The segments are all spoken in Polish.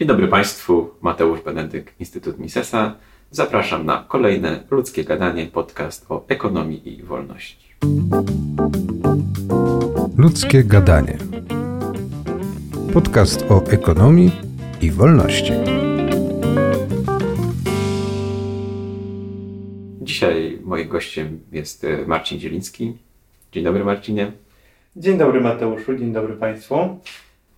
Dzień dobry Państwu, Mateusz Benedyk, Instytut Misesa. Zapraszam na kolejne ludzkie gadanie, podcast o ekonomii i wolności. Ludzkie gadanie. Podcast o ekonomii i wolności. Dzisiaj moim gościem jest e, Marcin Zieliński. Dzień dobry Marcinie. Dzień dobry Mateuszu, dzień dobry Państwu.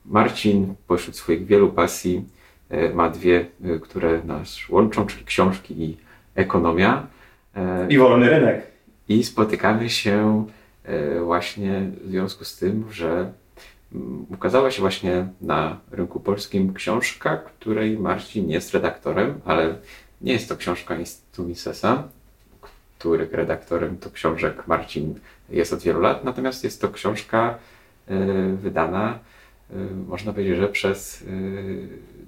Marcin pośród swoich wielu pasji e, ma dwie, e, które nas łączą, czyli książki i ekonomia. I wolny rynek. I spotykamy się właśnie w związku z tym, że mm, ukazała się właśnie na rynku polskim książka, której Marcin jest redaktorem, ale nie jest to książka Instytutu Misesa, których redaktorem to książek Marcin jest od wielu lat, natomiast jest to książka e, wydana, e, można powiedzieć, że przez e,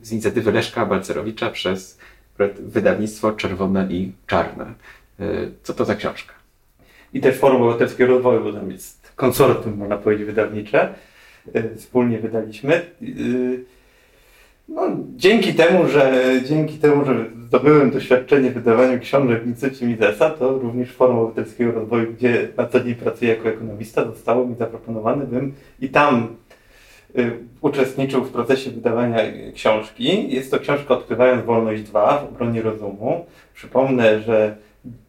z inicjatywy Leszka Balcerowicza przez wydawnictwo Czerwone i Czarne. Co to za książka? I też Forum Obywatelskiego Rozwoju, bo tam jest konsorcjum, można powiedzieć, wydawnicze. Wspólnie wydaliśmy. No, dzięki temu, że dzięki temu, że zdobyłem doświadczenie w wydawaniu książek w Instytucie Misesa, to również Forum Obywatelskiego Rozwoju, gdzie na co dzień pracuję jako ekonomista, zostało mi zaproponowane, bym i tam y, uczestniczył w procesie wydawania książki. Jest to książka Odkrywając Wolność 2 w obronie rozumu. Przypomnę, że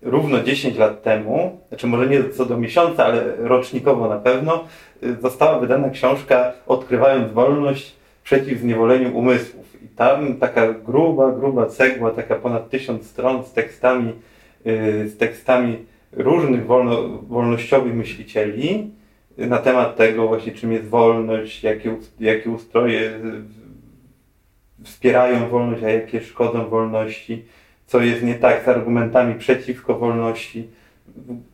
równo 10 lat temu, znaczy może nie co do miesiąca, ale rocznikowo na pewno, y, została wydana książka Odkrywając Wolność przeciw zniewoleniu umysłów. I tam taka gruba, gruba cegła, taka ponad tysiąc stron z tekstami, yy, z tekstami różnych wolno, wolnościowych myślicieli na temat tego właśnie czym jest wolność, jakie, jakie ustroje wspierają wolność, a jakie szkodzą wolności, co jest nie tak z argumentami przeciwko wolności,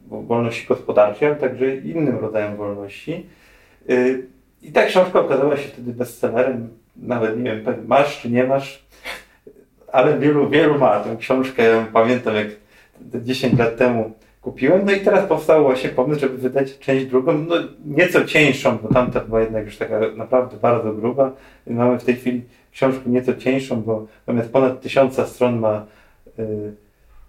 wolności gospodarczej, ale także innym rodzajem wolności. Yy, i ta książka okazała się wtedy bestsellerem. Nawet nie wiem, masz czy nie masz, ale wielu, wielu ma tę książkę. Ja pamiętam, jak 10 lat temu kupiłem. No i teraz powstał właśnie pomysł, żeby wydać część drugą, no nieco cieńszą, bo tamta była jednak już taka naprawdę bardzo gruba. Mamy w tej chwili książkę nieco cieńszą, bo ponad tysiąca stron ma y,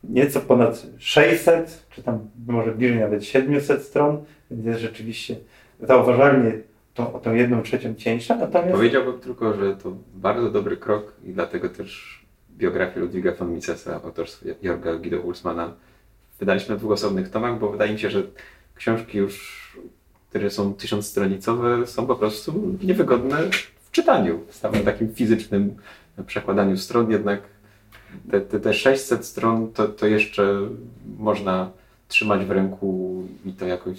nieco ponad 600, czy tam może bliżej nawet 700 stron, więc jest rzeczywiście zauważalnie tą, o tą jedną trzecią cieńsza, natomiast... Powiedziałbym tylko, że to bardzo dobry krok i dlatego też biografię Ludwiga von Misesa, autorstwa Jorga Guido Wulsmana wydaliśmy na dwóch osobnych tomach, bo wydaje mi się, że książki już, które są tysiącstronicowe, są po prostu niewygodne w czytaniu, w samym takim fizycznym przekładaniu stron, jednak te, te, te 600 stron to, to jeszcze można trzymać w ręku i to jakoś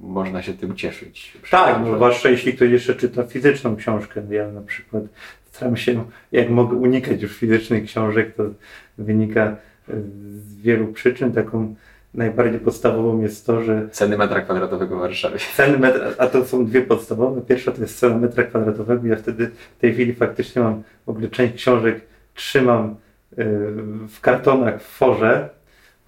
można się tym cieszyć. Tak, no, zwłaszcza jeśli ktoś jeszcze czyta fizyczną książkę. Ja na przykład staram się, jak mogę unikać już fizycznych książek, to wynika z wielu przyczyn. Taką najbardziej podstawową jest to, że... Ceny metra kwadratowego w Warszawie. Ceny metra, a to są dwie podstawowe. Pierwsza to jest cena metra kwadratowego. Ja wtedy w tej chwili faktycznie mam w ogóle część książek trzymam y, w kartonach w forze,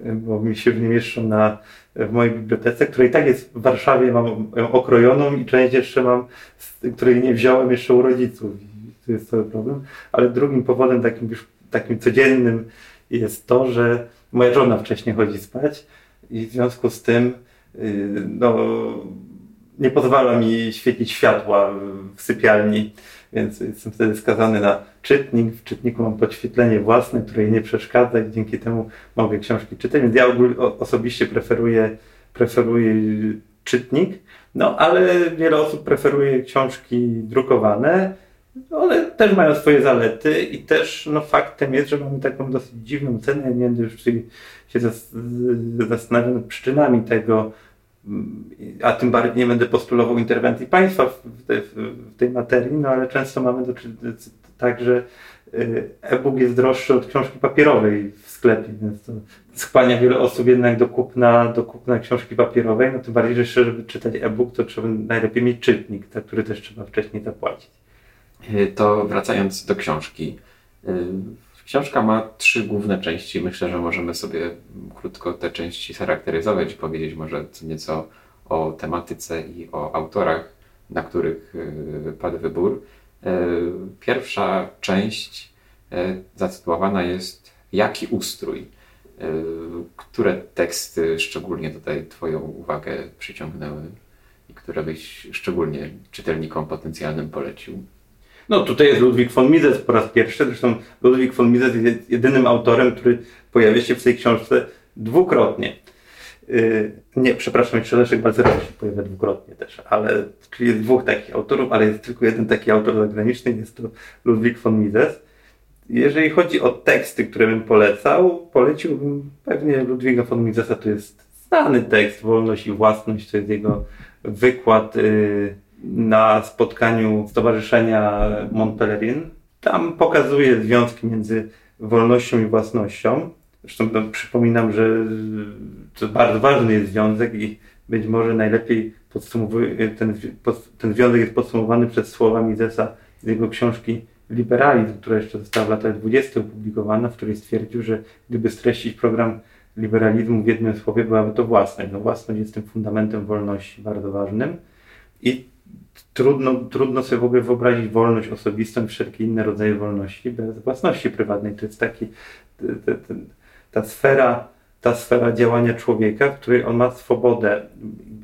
y, bo mi się w nie mieszczą na w mojej bibliotece, której tak jest w Warszawie, mam ją okrojoną i część jeszcze mam, której nie wziąłem jeszcze u rodziców. I to jest cały problem. Ale drugim powodem takim już takim codziennym jest to, że moja żona wcześniej chodzi spać i w związku z tym y, no, nie pozwala mi świecić światła w sypialni, więc jestem wtedy skazany na czytnik. W czytniku mam podświetlenie własne, które jej nie przeszkadza i dzięki temu mogę książki czytać. Więc ja osobiście preferuję, preferuję czytnik, no ale wiele osób preferuje książki drukowane. One też mają swoje zalety i też no, faktem jest, że mamy taką dosyć dziwną cenę. Nie będę już się zastanawiał nad przyczynami tego, a tym bardziej nie będę postulował interwencji państwa w, te, w tej materii, no ale często mamy do, tak, że y, e-book jest droższy od książki papierowej w sklepie, więc to skłania wiele osób jednak do kupna, do kupna książki papierowej, no tym bardziej, że żeby czytać e-book, to trzeba najlepiej mieć czytnik, za który też trzeba wcześniej zapłacić. Y, to wracając do książki. Y, książka ma trzy główne części. Myślę, że możemy sobie krótko te części charakteryzować i powiedzieć może co nieco o tematyce i o autorach, na których padł wybór. Pierwsza część zatytułowana jest Jaki ustrój? Które teksty szczególnie tutaj Twoją uwagę przyciągnęły i które byś szczególnie czytelnikom potencjalnym polecił? No tutaj jest Ludwik von Mises po raz pierwszy. Zresztą Ludwik von Mises jest jedynym autorem, który pojawia się w tej książce dwukrotnie. Yy, nie, przepraszam, jeszcze Leszek Balcerowicz się pojawia dwukrotnie też, ale czyli jest dwóch takich autorów, ale jest tylko jeden taki autor zagraniczny, jest to Ludwik von Mises. Jeżeli chodzi o teksty, które bym polecał, poleciłbym pewnie Ludwiga von Misesa, to jest znany tekst Wolność i Własność, to jest jego wykład yy, na spotkaniu Stowarzyszenia Montpellerin. Tam pokazuje związki między wolnością i własnością. Zresztą no, przypominam, że to bardzo ważny jest związek i być może najlepiej ten, ten związek jest podsumowany przez słowa Misesa z jego książki Liberalizm, która jeszcze została w latach 20. opublikowana, w której stwierdził, że gdyby streścić program liberalizmu w jednym słowie, byłaby to własność. No, własność jest tym fundamentem wolności bardzo ważnym i trudno, trudno sobie w ogóle wyobrazić wolność osobistą i wszelkie inne rodzaje wolności bez własności prywatnej. To jest taki, ta, ta, ta sfera, ta sfera działania człowieka, w której on ma swobodę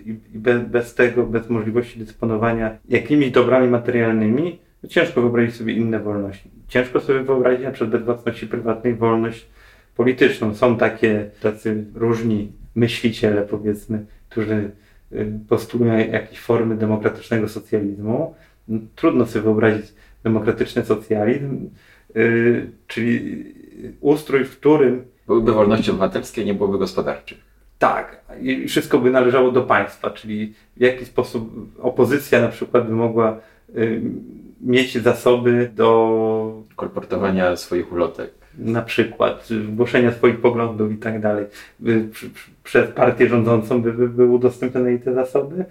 i bez, bez tego, bez możliwości dysponowania jakimiś dobrami materialnymi, ciężko wyobrazić sobie inne wolności. Ciężko sobie wyobrazić na przykład bez własności prywatnej wolność polityczną. Są takie tacy różni myśliciele, powiedzmy, którzy Postulują jakieś formy demokratycznego socjalizmu. Trudno sobie wyobrazić demokratyczny socjalizm, y, czyli ustrój, w którym. Byłyby wolności obywatelskie, nie byłoby gospodarczych. Tak, i wszystko by należało do państwa, czyli w jaki sposób opozycja na przykład by mogła y, mieć zasoby do kolportowania swoich ulotek na przykład głoszenia swoich poglądów i tak dalej, przez partię rządzącą by, by były udostępnione jej te zasoby.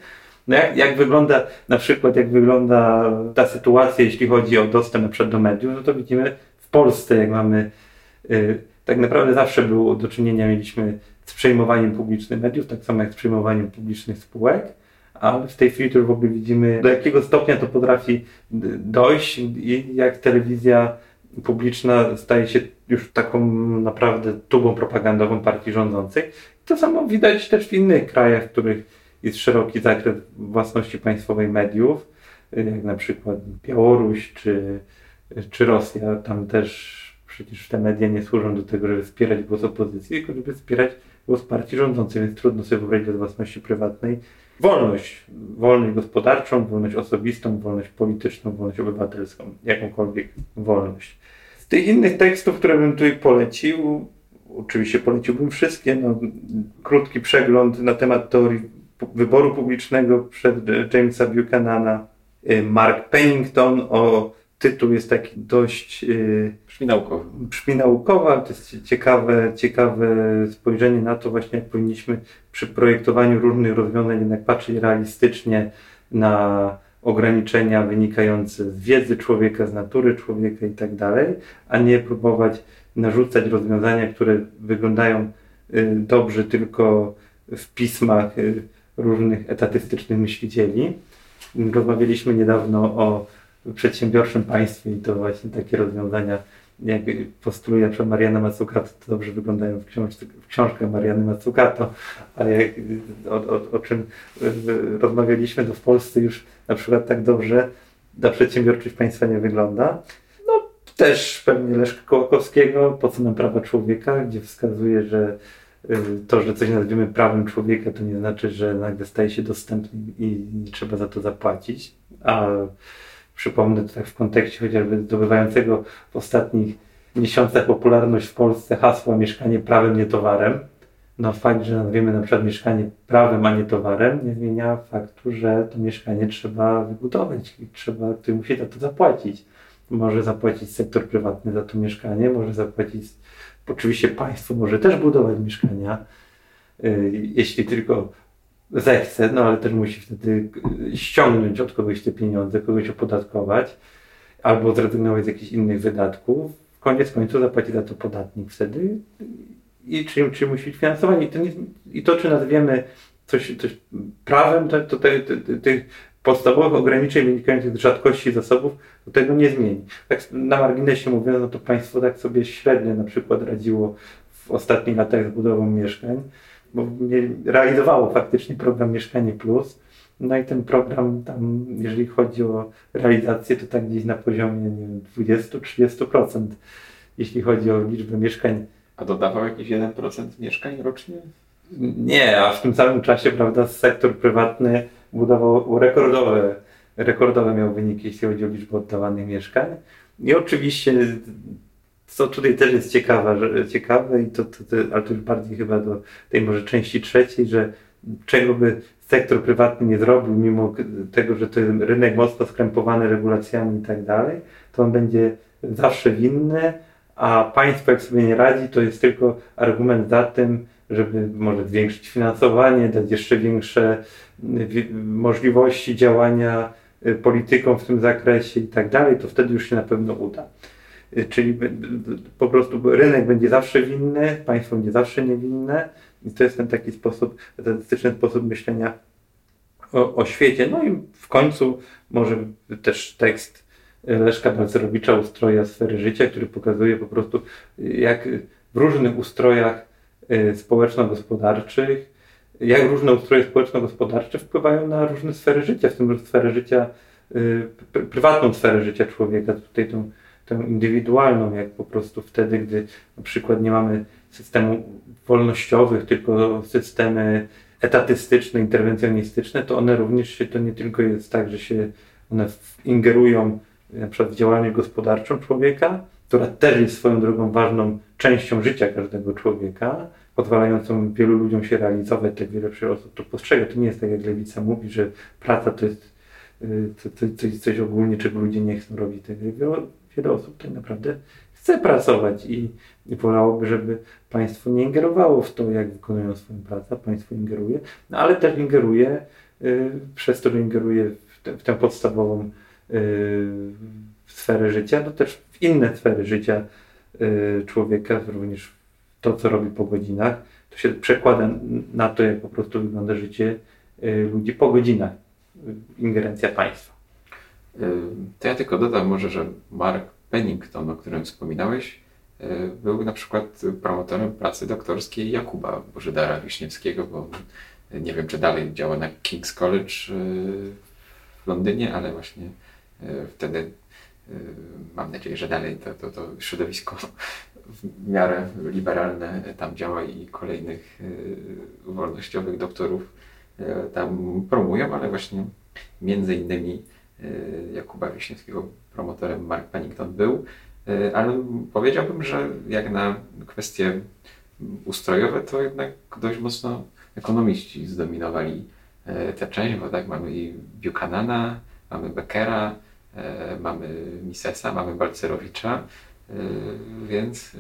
No jak, jak wygląda na przykład, jak wygląda ta sytuacja, jeśli chodzi o dostęp przykład do mediów, no to widzimy w Polsce, jak mamy, y, tak naprawdę zawsze było do czynienia, mieliśmy z przejmowaniem publicznych mediów, tak samo jak z przejmowaniem publicznych spółek, ale w tej chwili już w ogóle widzimy, do jakiego stopnia to potrafi dojść i jak telewizja publiczna staje się już taką naprawdę tubą propagandową partii rządzącej. To samo widać też w innych krajach, w których jest szeroki zakres własności państwowej mediów, jak na przykład Białoruś czy, czy Rosja. Tam też przecież te media nie służą do tego, żeby wspierać głos opozycji, tylko żeby wspierać głos partii rządzącej, więc trudno sobie wyobrazić bez własności prywatnej wolność, wolność gospodarczą, wolność osobistą, wolność polityczną, wolność obywatelską, jakąkolwiek wolność. Z tych innych tekstów, które bym tutaj polecił, oczywiście poleciłbym wszystkie, no, krótki przegląd na temat teorii wyboru publicznego przez Jamesa Buchanana, y, Mark Pennington o tytuł jest taki dość yy, brzmi Brzmi naukowa, to jest ciekawe, ciekawe spojrzenie na to właśnie, jak powinniśmy przy projektowaniu różnych rozwiązań jednak patrzeć realistycznie na ograniczenia wynikające z wiedzy człowieka, z natury człowieka i tak dalej, a nie próbować narzucać rozwiązania, które wyglądają y, dobrze tylko w pismach y, różnych etatystycznych myślicieli. Rozmawialiśmy niedawno o przedsiębiorczym państwie i to właśnie takie rozwiązania, jak postuluje na Mariana Mazzucato, to dobrze wyglądają w, książce, w książkach Mariany Mazzucato, ale jak, o, o, o czym rozmawialiśmy, to w Polsce już na przykład tak dobrze ta przedsiębiorczość państwa nie wygląda. No też pewnie Leszka Kołakowskiego, po co nam prawa człowieka, gdzie wskazuje, że y, to, że coś nazwiemy prawem człowieka, to nie znaczy, że nagle staje się dostępny i nie trzeba za to zapłacić. A Przypomnę tutaj w kontekście chociażby zdobywającego w ostatnich miesiącach popularność w Polsce hasła mieszkanie prawem, nie towarem. No fakt, że nazwiemy na przykład mieszkanie prawem, a nie towarem, nie zmienia faktu, że to mieszkanie trzeba wybudować i trzeba, ktoś musi za to zapłacić. Może zapłacić sektor prywatny za to mieszkanie, może zapłacić, oczywiście państwo może też budować mieszkania, y, jeśli tylko zechce, no ale też musi wtedy ściągnąć od kogoś te pieniądze, kogoś opodatkować albo zrezygnować z jakichś innych wydatków. Koniec końców zapłaci za to podatnik wtedy i czy, czy musi być finansowanie. I to, nie, I to czy nazwiemy coś, coś prawem, to, to te, tych podstawowych ograniczeń wynikających z rzadkości zasobów, to tego nie zmieni. Tak na marginesie mówiąc, no to państwo tak sobie średnio na przykład radziło w ostatnich latach z budową mieszkań, bo realizowało faktycznie program Mieszkanie Plus. No i ten program tam, jeżeli chodzi o realizację, to tak gdzieś na poziomie 20-30%, jeśli chodzi o liczbę mieszkań. A dodawał jakieś 1% mieszkań rocznie? Nie, a w tym samym czasie, prawda, sektor prywatny budował rekordowe, rekordowe miał wyniki, jeśli chodzi o liczbę oddawanych mieszkań. I oczywiście, co tutaj też jest ciekawe, że, ciekawe i to, to, to, ale to już bardziej chyba do tej może części trzeciej, że czego by sektor prywatny nie zrobił, mimo tego, że to jest rynek mocno skrępowany regulacjami i tak dalej, to on będzie zawsze winny, a państwo jak sobie nie radzi, to jest tylko argument za tym, żeby może zwiększyć finansowanie, dać jeszcze większe możliwości działania y, politykom w tym zakresie i tak dalej, to wtedy już się na pewno uda. Czyli po prostu rynek będzie zawsze winny, państwo będzie zawsze niewinne i to jest ten taki sposób, statystyczny sposób myślenia o, o świecie. No i w końcu może też tekst Leszka Balcerowicza Ustroja sfery życia, który pokazuje po prostu jak w różnych ustrojach y, społeczno-gospodarczych jak różne ustroje społeczno-gospodarcze wpływają na różne sfery życia, w tym sferę życia, y, prywatną sferę życia człowieka, tutaj tą, tą indywidualną, jak po prostu wtedy, gdy na przykład nie mamy systemu wolnościowych, tylko systemy etatystyczne, interwencjonistyczne, to one również się, to nie tylko jest tak, że się one ingerują na przykład w działalność gospodarczą człowieka, która też jest swoją drogą ważną częścią życia każdego człowieka, pozwalającą wielu ludziom się realizować, tak wiele osób to postrzega. To nie jest tak, jak Lewica mówi, że praca to jest coś, y, coś, ogólnie, czego ludzie nie chcą robić. Wiele, osób tak naprawdę chce pracować i, wolałoby, żeby państwo nie ingerowało w to, jak wykonują swoją pracę. Państwo ingeruje, no ale też ingeruje, y, przez to, że ingeruje w, te, w tę podstawową y, sferę życia, no też w inne sfery życia y, człowieka, również to, co robi po godzinach, to się przekłada na to, jak po prostu wygląda życie y, ludzi po godzinach. Ingerencja państwa. Y, to ja tylko dodam może, że Mark Pennington, o którym wspominałeś, y, był na przykład promotorem pracy doktorskiej Jakuba Bożydara Wiśniewskiego, bo nie wiem, czy dalej działa na King's College w Londynie, ale właśnie wtedy mam nadzieję, że dalej to, to, to środowisko w miarę liberalne tam działa i kolejnych y, wolnościowych doktorów y, tam promują, ale właśnie między innymi y, Jakuba Wiśniewskiego promotorem Mark Pennington był, ale powiedziałbym, że jak na kwestie ustrojowe, to jednak dość mocno ekonomiści zdominowali tę część, bo tak mamy i Buchanana, mamy Beckera, mamy Misesa, mamy Balcerowicza, Y, więc y,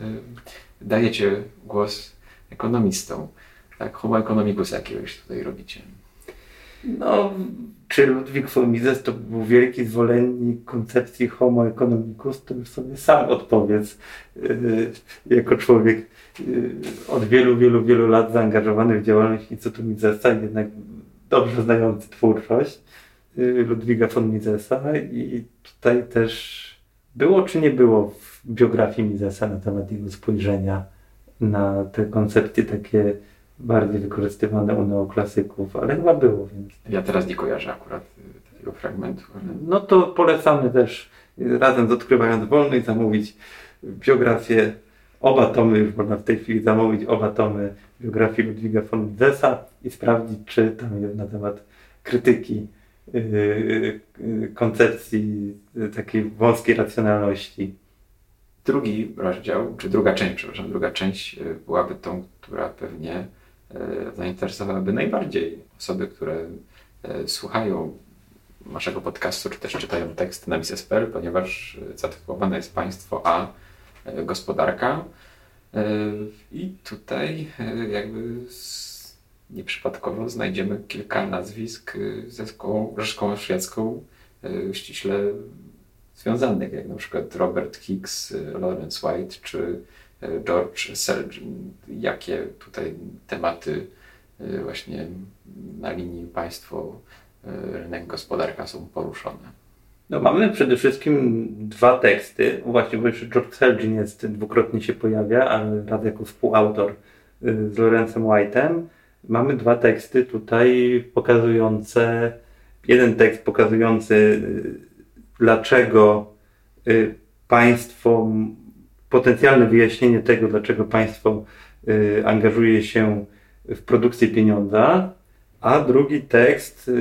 dajecie głos ekonomistom. Tak, homo economicus jakiegoś tutaj robicie. No, czy Ludwik von Mises to był wielki zwolennik koncepcji homo economicus, to już sobie sam odpowiedz. Y, jako człowiek od wielu, wielu, wielu lat zaangażowany w działalność Instytutu Misesa, jednak dobrze znający twórczość Ludwiga von Misesa i tutaj też było czy nie było w biografii Misesa na temat jego spojrzenia na te koncepcje takie bardziej wykorzystywane u neoklasyków, ale chyba było. Więc... Ja teraz nie kojarzę akurat y, takiego fragmentu. Ale... No to polecamy też razem z Odkrywając Wolność zamówić biografię, oba tomy, już można w tej chwili zamówić oba tomy biografii Ludwiga von Misesa i sprawdzić, czy tam jest na temat krytyki yy, koncepcji takiej wąskiej racjonalności Drugi rozdział, czy druga część, przepraszam, druga część byłaby tą, która pewnie e, zainteresowałaby najbardziej osoby, które e, słuchają naszego podcastu, czy też czytają tekst na Mises.pl, ponieważ zatytułowane jest Państwo a gospodarka. I tutaj jakby nieprzypadkowo znajdziemy kilka nazwisk ze szkołą, szkołą szwedzką ściśle związanych, jak na przykład Robert Hicks, Lawrence White czy George Selgin. Jakie tutaj tematy y, właśnie na linii państwo rynek, gospodarka są poruszone. No mamy przede wszystkim dwa teksty. Właśnie, bo jeszcze George Selgin jest, dwukrotnie się pojawia, ale raz jako współautor z Lorencem White'em. Mamy dwa teksty tutaj pokazujące, jeden tekst pokazujący dlaczego państwo, potencjalne wyjaśnienie tego, dlaczego państwo angażuje się w produkcję pieniądza, a drugi tekst,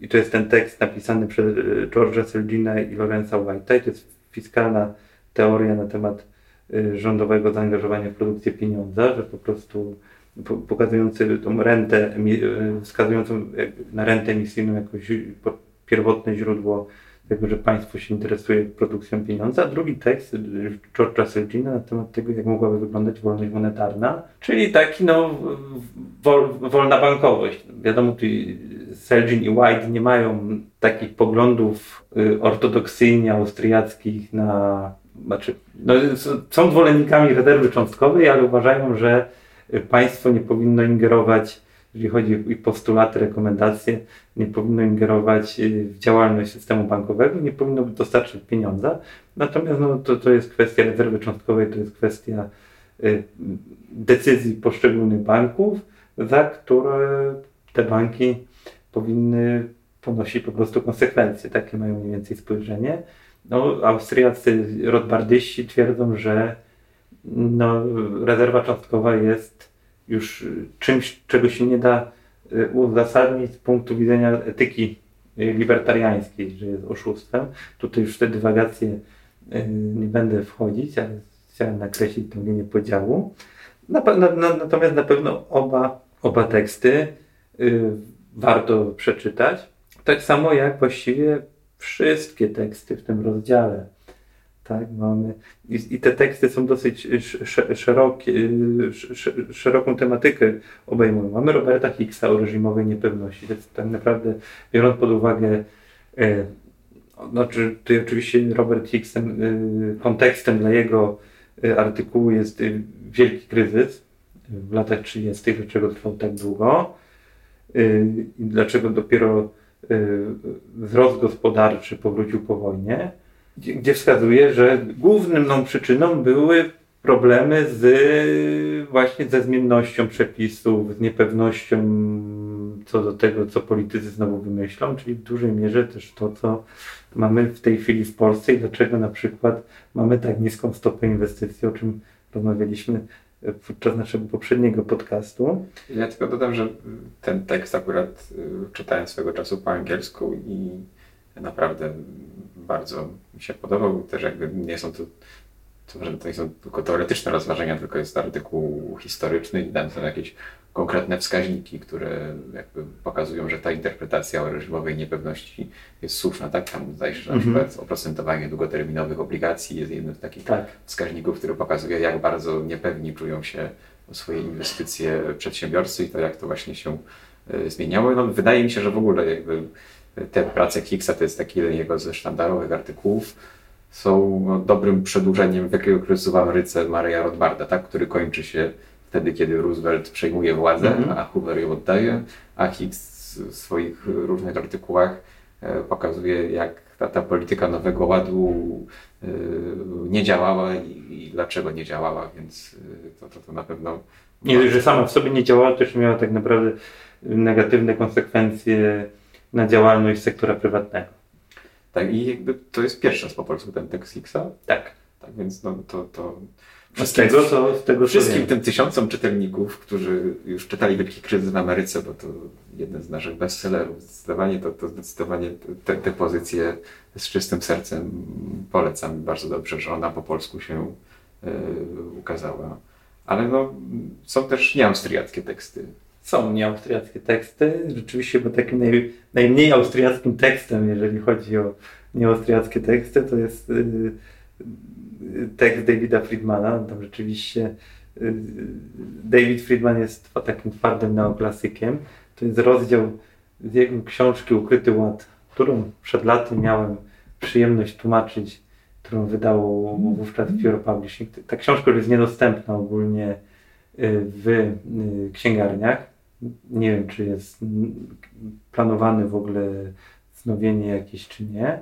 i to jest ten tekst napisany przez George'a Selgina i Lorenza White'a, to jest fiskalna teoria na temat rządowego zaangażowania w produkcję pieniądza, że po prostu pokazujący tą rentę, wskazującą na rentę emisyjną jako pierwotne źródło tego, że państwo się interesuje produkcją pieniądza, drugi tekst George'a Selgina na temat tego, jak mogłaby wyglądać wolność monetarna, czyli taki no wol, wolna bankowość. Wiadomo, tu Selgin i White nie mają takich poglądów y, ortodoksyjnie austriackich na znaczy, no, są zwolennikami rezerwy cząstkowej, ale uważają, że państwo nie powinno ingerować jeżeli chodzi o postulaty, rekomendacje, nie powinno ingerować y, w działalność systemu bankowego, nie powinno dostarczyć pieniądza. Natomiast no, to, to jest kwestia rezerwy cząstkowej, to jest kwestia y, decyzji poszczególnych banków, za które te banki powinny ponosić po prostu konsekwencje. Takie mają mniej więcej spojrzenie. No, Austriacy Rothbardyści twierdzą, że no, rezerwa cząstkowa jest już czymś, czego się nie da y, uzasadnić z punktu widzenia etyki y, libertariańskiej, że jest oszustwem. Tutaj już w te dywagacje y, nie będę wchodzić, ale chciałem nakreślić tę linię podziału. Natomiast na pewno oba, oba teksty warto przeczytać. Tak samo jak właściwie wszystkie teksty w tym rozdziale. Tak, mamy, i, i te teksty są dosyć szerokie, szeroką tematykę obejmują. Mamy Roberta Hicksa o reżimowej niepewności. To tak naprawdę, biorąc pod uwagę, e, znaczy oczywiście Robert Hicksem, e, kontekstem dla jego e, artykułu jest e, wielki kryzys w latach 30., dlaczego trwał tak długo e, i dlaczego dopiero e, wzrost gospodarczy powrócił po wojnie gdzie wskazuje, że główną przyczyną były problemy z właśnie ze zmiennością przepisów, z niepewnością co do tego, co politycy znowu wymyślą, czyli w dużej mierze też to, co mamy w tej chwili w Polsce i dlaczego na przykład mamy tak niską stopę inwestycji, o czym rozmawialiśmy podczas naszego poprzedniego podcastu. Ja tylko dodam, że ten tekst akurat y, czytałem swego czasu po angielsku i naprawdę bardzo mi się podobał. Też jakby nie są to, to, to nie są tylko teoretyczne rozważania, tylko jest artykuł historyczny i tam są jakieś konkretne wskaźniki, które jakby pokazują, że ta interpretacja o reżimowej niepewności jest słuszna. Tak? Tam zdaje się, że na mhm. przykład oprocentowanie długoterminowych obligacji jest jednym z takich tak. wskaźników, który pokazuje, jak bardzo niepewni czują się swoje inwestycje przedsiębiorcy i to, jak to właśnie się y, zmieniało. No, wydaje mi się, że w ogóle jakby te prace Higgsa, to jest taki jeden jego ze sztandarowych artykułów, są no, dobrym przedłużeniem wielkiego kryzysu w Ameryce Maria Rothbarda, tak, który kończy się wtedy, kiedy Roosevelt przejmuje władzę, mm -hmm. a Hoover ją oddaje, a Higgs w swoich różnych artykułach e, pokazuje, jak ta, ta polityka Nowego Ładu e, nie działała i, i, dlaczego nie działała, więc e, to, to, to na pewno... Nie, że sama w sobie nie działała, też miała tak naprawdę negatywne konsekwencje na działalność sektora prywatnego. Tak, i jakby to jest pierwszy raz po polsku ten tekst Higgsa. Tak. Tak, więc no to, to z tego, co, z tego, wszystkim tym tysiącom czytelników, którzy już czytali Wielki Kryzys w Ameryce, bo to jeden z naszych bestsellerów, zdecydowanie to, to zdecydowanie te, te pozycje z czystym sercem polecam bardzo dobrze, że ona po polsku się y, ukazała. Ale no, są też nieaustriackie teksty są nieaustriackie teksty. Rzeczywiście, bo takim naj, najmniej austriackim tekstem, jeżeli chodzi o nieaustriackie teksty, to jest yy, tekst Davida Friedmana. Tam rzeczywiście yy, David Friedman jest takim twardym neoklasykiem. To jest rozdział z jego książki Ukryty Ład, którą przed laty miałem przyjemność tłumaczyć, którą wydało wówczas Pure Publishing. Ta książka już jest niedostępna ogólnie y, w y, księgarniach Nie wiem, czy jest planowane w ogóle wznowienie jakieś, czy nie.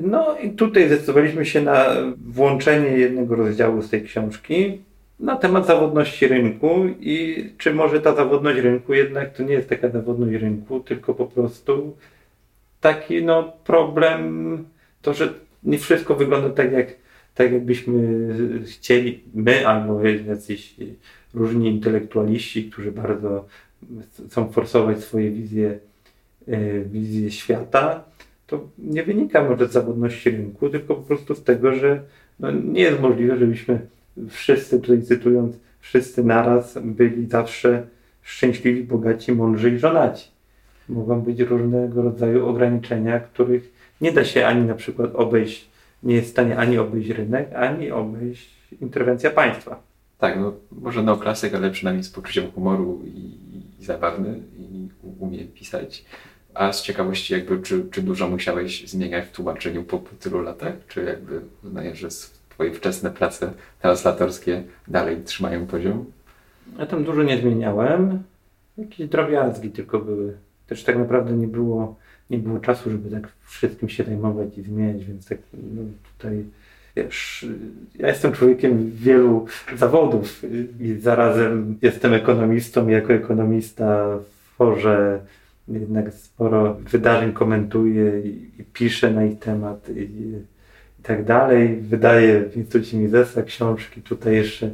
No i tutaj zdecydowaliśmy się na włączenie jednego rozdziału z tej książki na temat zawodności rynku i czy może ta zawodność rynku jednak to nie jest taka zawodność rynku, tylko po prostu taki no problem, to, że nie wszystko wygląda tak jak, tak jakbyśmy chcieli my albo jacyś różni intelektualiści, którzy bardzo chcą forsować swoje wizje, e, wizje świata, to nie wynika może z zawodności rynku, tylko po prostu z tego, że no nie jest możliwe, żebyśmy wszyscy, tutaj cytując, wszyscy naraz byli zawsze szczęśliwi, bogaci, mądrzy i żonaci. Mogą być różnego rodzaju ograniczenia, których nie da się ani na przykład obejść, nie jest w stanie ani obejść rynek, ani obejść interwencja państwa. Tak, no może neoklasyk, ale przynajmniej z poczuciem humoru i, i zabawny i umie pisać. A z ciekawości, jakby, czy, czy dużo musiałeś zmieniać w tłumaczeniu po, po tylu latach? Czy jakby uznajesz, że twoje wczesne prace translatorskie dalej trzymają poziom? Ja tam dużo nie zmieniałem. Jakieś drobiazgi tylko były. Też tak naprawdę nie było, nie było czasu, żeby tak wszystkim się zajmować i zmieniać, więc tak no, tutaj wiesz, ja jestem człowiekiem wielu zawodów i zarazem jestem ekonomistą i jako ekonomista tworzę jednak sporo wydarzeń komentuję i, i piszę na ich temat i, i tak dalej. Wydaję w Instytucie Misesa książki, tutaj jeszcze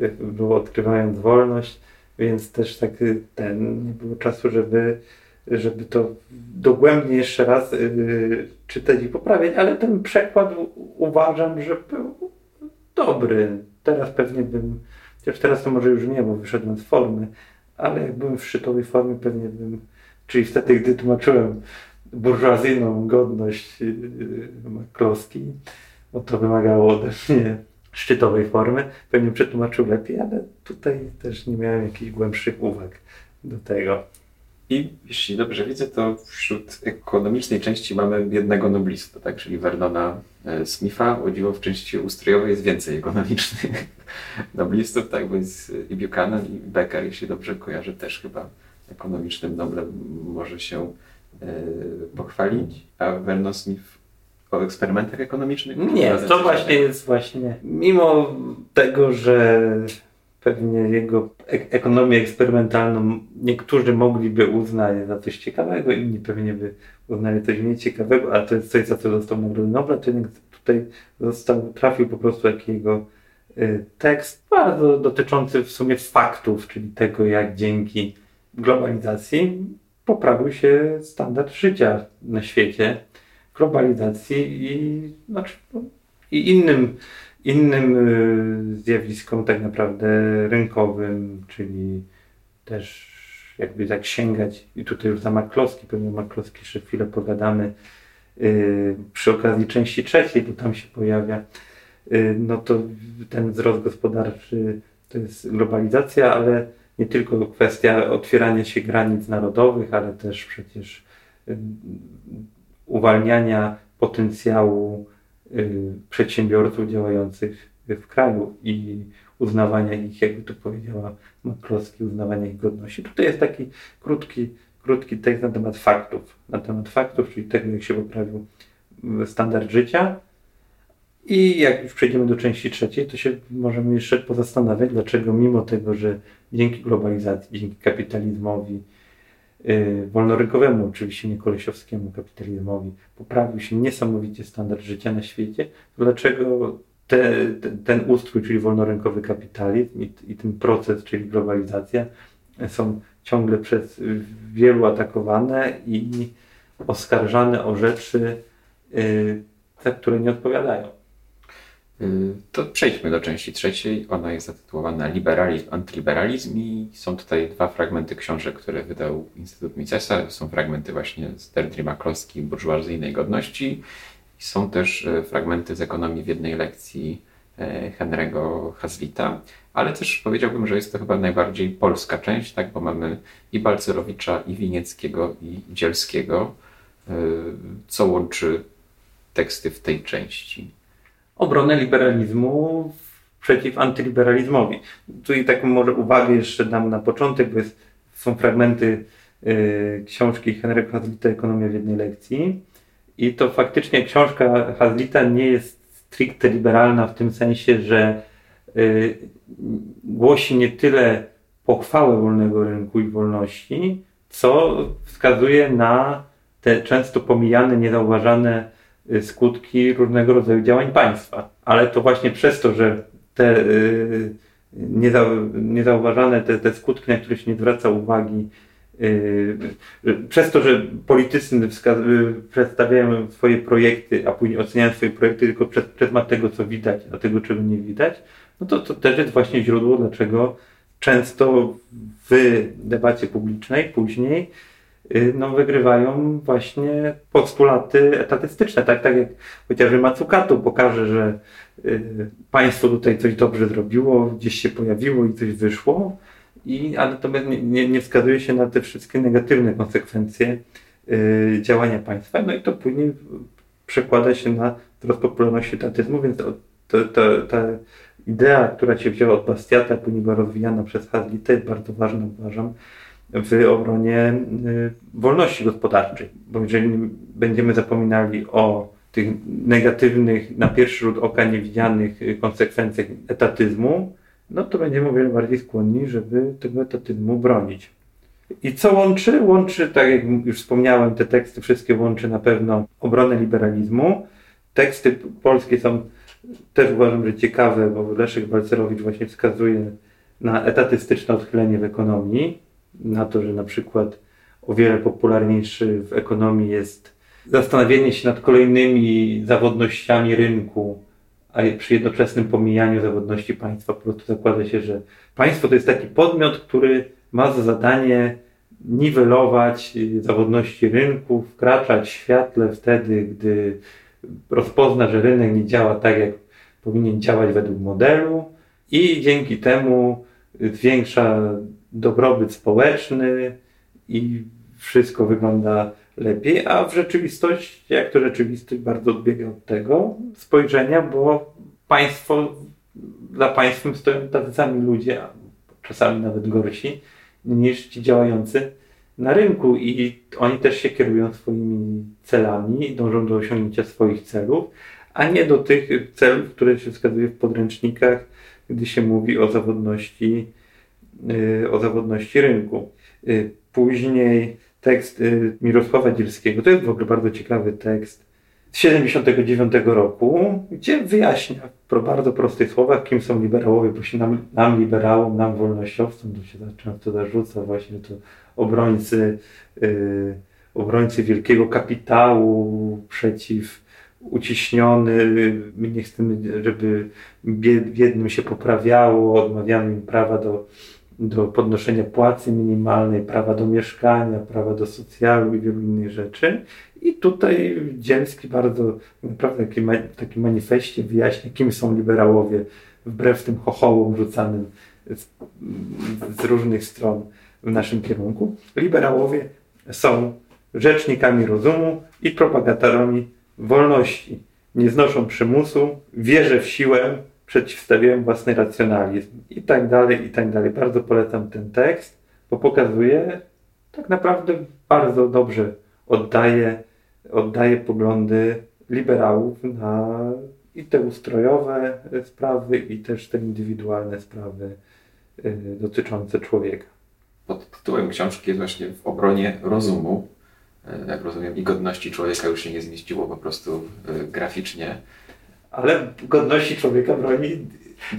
y, było Odkrywając Wolność, więc też tak y, ten, nie było czasu, żeby żeby to dogłębnie jeszcze raz yy, czytać i poprawiać, ale ten przekład uważam, że był dobry. Teraz pewnie bym, chociaż teraz to może już nie, bo wyszedłem z formy, ale jak byłem w szczytowej formie, pewnie bym, czyli wtedy, gdy tłumaczyłem burżuazyjną godność yy, Makloski, bo to wymagało ode mnie szczytowej formy, pewnie przetłumaczył lepiej, ale tutaj też nie miałem jakichś głębszych uwag do tego. I jeśli dobrze widzę, to wśród ekonomicznej części mamy jednego noblistę, tak? czyli Vernona e, Smitha. O dziwo w części ustrojowej jest więcej ekonomicznych noblistów, tak? bo jest i Buchanan, i Becker, jeśli dobrze kojarzę, też chyba ekonomicznym Noblem może się e, pochwalić. A Vernon Smith o eksperymentach ekonomicznych? Nie, to właśnie jest właśnie, mimo tego, że pewnie jego ekonomię eksperymentalną niektórzy mogliby uznać za coś ciekawego, inni pewnie by uznali coś mniej ciekawego, ale to jest coś, za co dostał Nagrodę Nobla, jednak tutaj został, trafił po prostu jakiego y, tekst bardzo dotyczący w sumie faktów, czyli tego, jak dzięki globalizacji poprawił się standard życia na świecie, globalizacji i, znaczy, i innym innym y, zjawiskom tak naprawdę rynkowym, czyli też jakby tak sięgać i tutaj już za Maklowski, pewnie Maklowski jeszcze chwilę pogadamy y, przy okazji części trzeciej, bo tam się pojawia, y, no to ten wzrost gospodarczy to jest globalizacja, ale nie tylko kwestia otwierania się granic narodowych, ale też przecież uwalniania potencjału przedsiębiorców działających w kraju i uznawania ich, jakby to powiedziała Maklowski, uznawania ich godności. Tutaj jest taki krótki, krótki tekst na temat faktów, na temat faktów, czyli tego, jak się poprawił standard życia. I jak już przejdziemy do części trzeciej, to się możemy jeszcze pozastanawiać, dlaczego mimo tego, że dzięki globalizacji, dzięki kapitalizmowi, Y, wolnorynkowemu, oczywiście nie kolesiowskiemu kapitalizmowi, poprawił się niesamowicie standard życia na świecie, dlaczego te, te, ten ustrój, czyli wolnorynkowy kapitalizm i, i ten proces, czyli globalizacja, są ciągle przez wielu atakowane i oskarżane o rzeczy, yy, za które nie odpowiadają. Y, to przejdźmy do części trzeciej. Ona jest zatytułowana Liberalizm, Antyliberalizm i są tutaj dwa fragmenty książek, które wydał Instytut Misesa. Są fragmenty właśnie z Derdry Maklowski, burżuazyjnej godności i są też e, fragmenty z ekonomii w jednej lekcji e, Henry'ego Hazlita, ale też powiedziałbym, że jest to chyba najbardziej polska część, tak, bo mamy i Balcerowicza, i Winieckiego, i Dzielskiego, co łączy teksty w tej części obronę liberalizmu przeciw antyliberalizmowi. Tu i taką może uwagę jeszcze dam na początek, bo jest są fragmenty y, książki Henryka Hazlita Ekonomia w jednej lekcji. I to faktycznie książka Hazlita nie jest stricte liberalna w tym sensie, że y, głosi nie tyle pochwałę wolnego rynku i wolności, co wskazuje na te często pomijane, niezauważane skutki różnego rodzaju działań państwa. Ale to właśnie przez to, że te y, niezauważane, te, te skutki, na które się nie zwraca uwagi, y, przez to, że politycy przedstawiają swoje projekty, a później oceniają swoje projekty tylko przez pryzmat tego, co widać, a tego, czego nie widać, no to, to też jest właśnie źródło, dlaczego często w debacie publicznej później y, no, wygrywają właśnie postulaty etatystyczne, tak, tak jak chociażby Matsukatu pokaże, że y, państwo tutaj coś dobrze zrobiło, gdzieś się pojawiło i coś wyszło, i, a natomiast nie, nie, nie wskazuje się na te wszystkie negatywne konsekwencje y, działania państwa, no i to później przekłada się na wzrost popularności etatyzmu, więc to, to, to, to idea, która się wzięła od Bastiata, później była rozwijana przez Hazlitta, jest bardzo ważna, uważam, w obronie y, wolności gospodarczej. Bo jeżeli będziemy zapominali o tych negatywnych, na pierwszy rzut oka niewidzianych y, konsekwencjach etatyzmu, no to będziemy o wiele bardziej skłonni, żeby tego etatyzmu bronić. I co łączy? Łączy, tak jak już wspomniałem, te teksty wszystkie łączy na pewno obronę liberalizmu. Teksty polskie są też uważam, że ciekawe, bo Leszek Balcerowicz właśnie wskazuje na etatystyczne odchylenie w ekonomii, na to, że na przykład o wiele popularniejszy w ekonomii jest zastanowienie się nad kolejnymi zawodnościami rynku, a przy jednoczesnym pomijaniu zawodności państwa po prostu zakłada się, że państwo to jest taki podmiot, który ma za zadanie niwelować zawodności rynku, wkraczać w świetle wtedy, gdy rozpozna, że rynek nie działa tak, jak powinien działać według modelu i dzięki temu zwiększa dobrobyt społeczny i wszystko wygląda lepiej, a w rzeczywistości, jak to rzeczywistość bardzo odbiega od tego spojrzenia, bo państwo, za państwem stoją tacy sami ludzie, a czasami nawet gorsi, niż ci działający na rynku i oni też się kierują swoimi celami, dążą do osiągnięcia swoich celów, a nie do tych celów, które się wskazuje w podręcznikach, gdy się mówi o zawodności, o zawodności rynku. Y, później tekst y, Mirosława Dzielskiego, to jest w ogóle bardzo ciekawy tekst, z 79 roku, gdzie wyjaśnia w bardzo prostych słowach, kim są liberałowie, bo się nam, nam liberałom, nam wolnościowcom, to się często zarzuca właśnie to obrońcy, yy, obrońcy wielkiego kapitału przeciw uciśniony, my nie chcemy, żeby biednym się poprawiało, odmawiamy im prawa do, do podnoszenia płacy minimalnej, prawa do mieszkania, prawa do socjalu i wielu innych rzeczy. I tutaj Dzielski bardzo naprawdę taki, taki manifestie wyjaśnia, kim są liberałowie, wbrew tym chochołom rzucanym z, z różnych stron w naszym kierunku. Liberałowie są rzecznikami rozumu i propagatorami wolności. Nie znoszą przymusu, wierzę w siłę, przeciwstawiają własny racjonalizm i tak dalej, i tak dalej. Bardzo polecam ten tekst, bo pokazuje, tak naprawdę bardzo dobrze oddaje, oddaje poglądy liberałów na i te ustrojowe sprawy, i też te indywidualne sprawy y, dotyczące człowieka. Pod tytułem książki jest właśnie w obronie rozumu. E, jak rozumiem, i godności człowieka już się nie zmieściło po prostu e, graficznie. Ale godności człowieka broni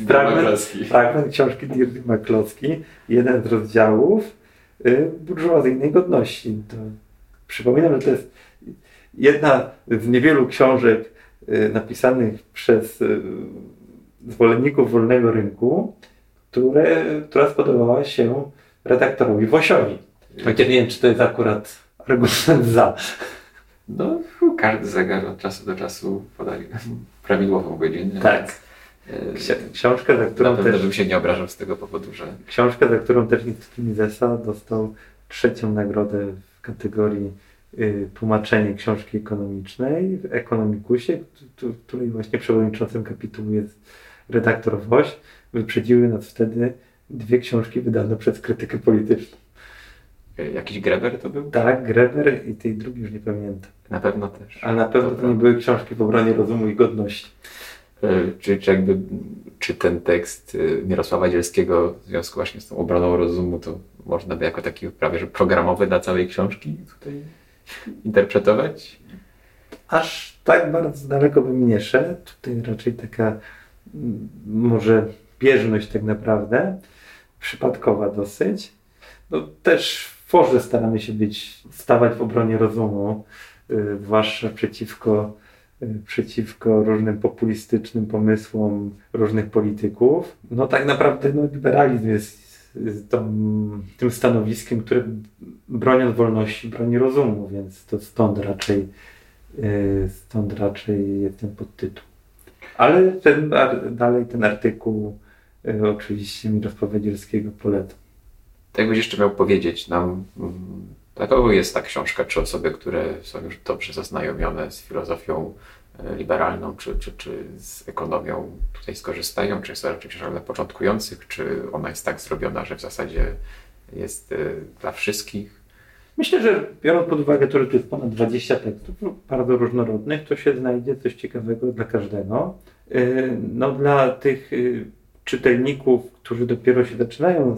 fragment, fragment książki Dirdy McCloskey, jeden z rozdziałów y, burżuazyjnej godności. To przypominam, że to jest jedna z niewielu książek y, napisanych przez y, zwolenników wolnego rynku, które, która spodobała się redaktorowi Wosiowi. Chociaż nie wiem, czy to jest akurat argument za. No, każdy zegar od czasu do czasu podaje prawidłową godzinę. Tak. Książkę, za którą Na pewno też... bym się nie obrażał z tego powodu, że... Książkę, za którą też Misesa dostał trzecią nagrodę w kategorii y, tłumaczenie książki ekonomicznej w Ekonomikusie, której właśnie przewodniczącym kapitułu jest redaktor Woś. Wyprzedziły nas wtedy dwie książki wydane przez krytykę polityczną. E, Jakiś Greber to był? Tak, Greber i tej drugiej już nie pamiętam. Na pewno też. Ale na pewno to nie były książki w obronie rozumu i godności. E, Czy, czy jakby, czy ten tekst e, Mirosława Dzielskiego w związku właśnie z tą obroną rozumu, to można by jako taki prawie że programowy dla całej książki tutaj interpretować? Aż tak bardzo daleko bym nie szedł. Tutaj raczej taka mm, może bieżność tak naprawdę, przypadkowa dosyć. No, też forze staramy się być, stawać w obronie rozumu, y, zwłaszcza przeciwko, y, przeciwko różnym populistycznym pomysłom różnych polityków. No tak naprawdę no, liberalizm jest tą, tym stanowiskiem, które broniąc wolności broni rozumu, więc to stąd raczej y, stąd raczej jest ten podtytuł. Ale ten, dalej ten artykuł oczywiście Mirosława Dzielskiego polecam. To jakbyś jeszcze miał powiedzieć nam, mm, dla kogo jest ta książka? Czy osoby, które są już dobrze zaznajomione z filozofią e, liberalną, czy, czy, czy z ekonomią tutaj skorzystają? Czy jest to raczej książka dla początkujących? Czy ona jest tak zrobiona, że w zasadzie jest e, dla wszystkich? Myślę, że biorąc pod uwagę to, że tu jest ponad 20 tekstów bardzo różnorodnych, to się znajdzie coś ciekawego dla każdego. Y, No dla tych czytelników, którzy dopiero się zaczynają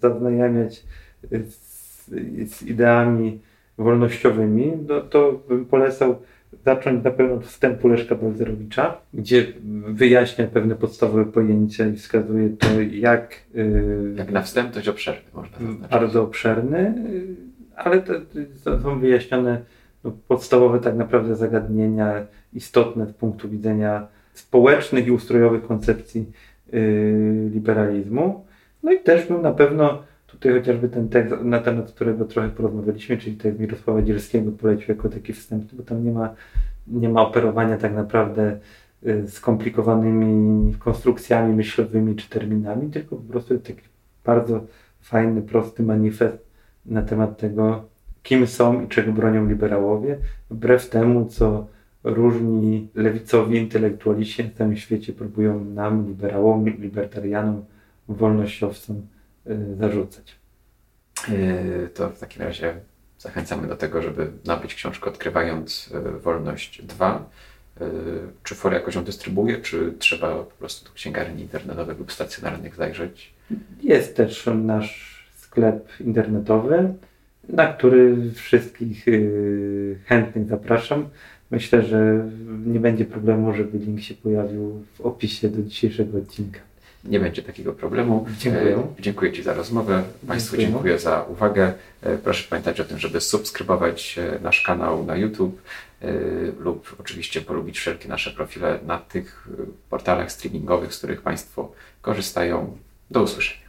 zaznajamiać z, z ideami wolnościowymi, no to bym polecał zacząć na pewno od wstępu Leszka Balzerowicza, gdzie wyjaśnia pewne podstawowe pojęcia i wskazuje to, jak, y, Jak na wstęp dość obszerny, można zaznaczyć. bardzo obszerny, ale to, to są wyjaśnione no, podstawowe tak naprawdę zagadnienia istotne z punktu widzenia społecznych i ustrojowych koncepcji liberalizmu. No i też bym na pewno tutaj chociażby ten tekst, na temat którego trochę porozmawialiśmy, czyli tekst Mirosława Dzielskiego polecił jako taki wstępny, bo tam nie ma, nie ma operowania tak naprawdę y, skomplikowanymi konstrukcjami myślowymi czy terminami, tylko po prostu taki bardzo fajny, prosty manifest na temat tego, kim są i czego bronią liberałowie, wbrew temu, co różni lewicowi intelektualiści na całym świecie próbują nam, liberałom, libertarianom, wolnościowcom y, zarzucać. E, To w takim razie zachęcamy do tego, żeby nabyć książkę Odkrywając e, Wolność 2. E, Czy for jakoś ją dystrybuuje, czy trzeba po prostu do księgarni internetowych lub stacjonarnych zajrzeć? Jest też nasz sklep internetowy, na który wszystkich chętnych zapraszam. Myślę, że nie będzie problemu, żeby link się pojawił w opisie do dzisiejszego odcinka. Nie będzie takiego problemu. Dziękuję. E, Dziękuję Ci za rozmowę. Państwu Dziękuję. dziękuję za uwagę. E, Proszę pamiętać o tym, żeby subskrybować e, nasz kanał na YouTube lub oczywiście polubić wszelkie nasze profile na tych portalach streamingowych, z których Państwo korzystają. Do usłyszenia.